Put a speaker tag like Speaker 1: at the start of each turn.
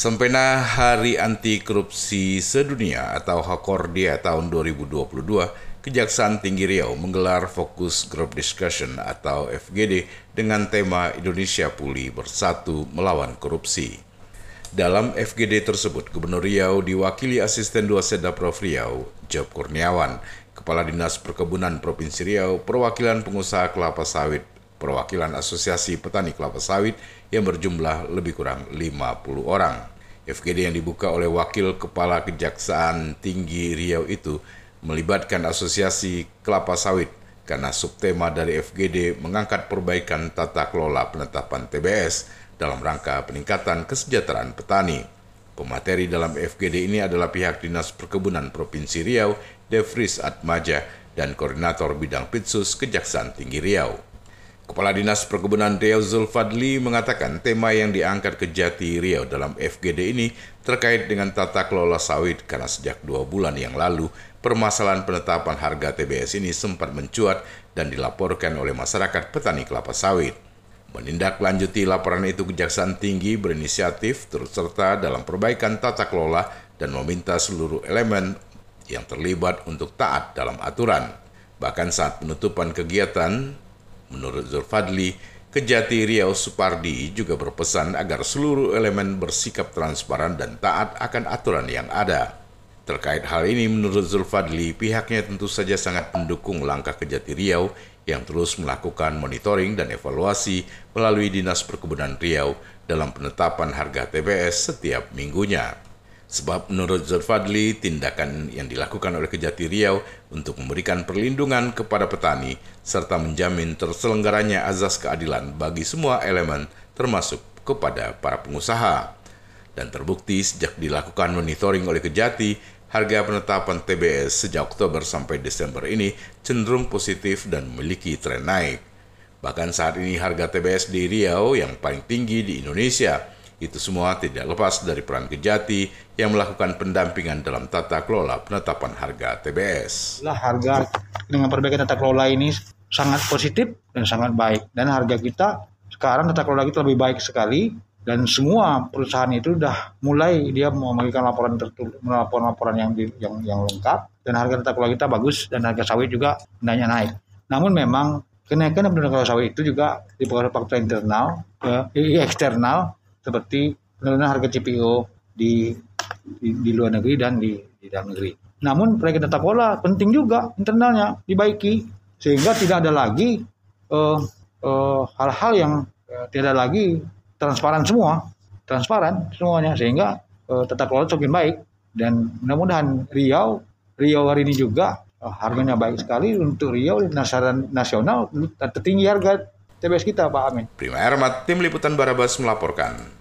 Speaker 1: Sempena Hari Anti Korupsi Sedunia atau Hakordia tahun 2022, Kejaksaan Tinggi Riau menggelar Fokus Group Discussion atau FGD dengan tema Indonesia Pulih Bersatu Melawan Korupsi. Dalam FGD tersebut, Gubernur Riau diwakili Asisten Dua Seda Prof Riau, Job Kurniawan, Kepala Dinas Perkebunan Provinsi Riau, Perwakilan Pengusaha Kelapa Sawit perwakilan Asosiasi Petani Kelapa Sawit yang berjumlah lebih kurang 50 orang. FGD yang dibuka oleh Wakil Kepala Kejaksaan Tinggi Riau itu melibatkan Asosiasi Kelapa Sawit karena subtema dari FGD mengangkat perbaikan tata kelola penetapan TBS dalam rangka peningkatan kesejahteraan petani. Pemateri dalam FGD ini adalah pihak Dinas Perkebunan Provinsi Riau, Devris Atmaja, dan Koordinator Bidang Pitsus Kejaksaan Tinggi Riau. Kepala Dinas Perkebunan Riau Zulfadli mengatakan tema yang diangkat ke Jati Riau dalam FGD ini terkait dengan tata kelola sawit karena sejak dua bulan yang lalu permasalahan penetapan harga TBS ini sempat mencuat dan dilaporkan oleh masyarakat petani kelapa sawit. Menindaklanjuti laporan itu Kejaksaan Tinggi berinisiatif turut serta dalam perbaikan tata kelola dan meminta seluruh elemen yang terlibat untuk taat dalam aturan. Bahkan saat penutupan kegiatan, Menurut Zulfadli, Kejati Riau Supardi juga berpesan agar seluruh elemen bersikap transparan dan taat akan aturan yang ada. Terkait hal ini, menurut Zulfadli, pihaknya tentu saja sangat mendukung langkah Kejati Riau yang terus melakukan monitoring dan evaluasi melalui Dinas Perkebunan Riau dalam penetapan harga TBS setiap minggunya. Sebab menurut Zulfadli, tindakan yang dilakukan oleh Kejati Riau untuk memberikan perlindungan kepada petani serta menjamin terselenggaranya azas keadilan bagi semua elemen termasuk kepada para pengusaha. Dan terbukti sejak dilakukan monitoring oleh Kejati, harga penetapan TBS sejak Oktober sampai Desember ini cenderung positif dan memiliki tren naik. Bahkan saat ini harga TBS di Riau yang paling tinggi di Indonesia – itu semua tidak lepas dari peran Kejati yang melakukan pendampingan dalam tata kelola penetapan harga TBS.
Speaker 2: Lah harga dengan perbaikan tata kelola ini sangat positif dan sangat baik dan harga kita sekarang tata kelola kita lebih baik sekali dan semua perusahaan itu sudah mulai dia memberikan laporan tertulis laporan-laporan yang, yang yang lengkap dan harga tata kelola kita bagus dan harga sawit juga hendaknya naik. Namun memang kenaikan harga sawit itu juga dipengaruhi faktor internal, eh, eksternal seperti penurunan harga CPO di, di di luar negeri dan di, di dalam negeri. Namun proyek tata kelola penting juga internalnya dibaiki sehingga tidak ada lagi hal-hal uh, uh, yang uh, tidak lagi transparan semua, transparan semuanya sehingga uh, tata kelola semakin baik dan mudah-mudahan Riau Riau hari ini juga uh, harganya baik sekali untuk Riau nasional tertinggi harga TBS kita Pak Amin.
Speaker 1: Prima Ermat, Tim Liputan Barabas melaporkan.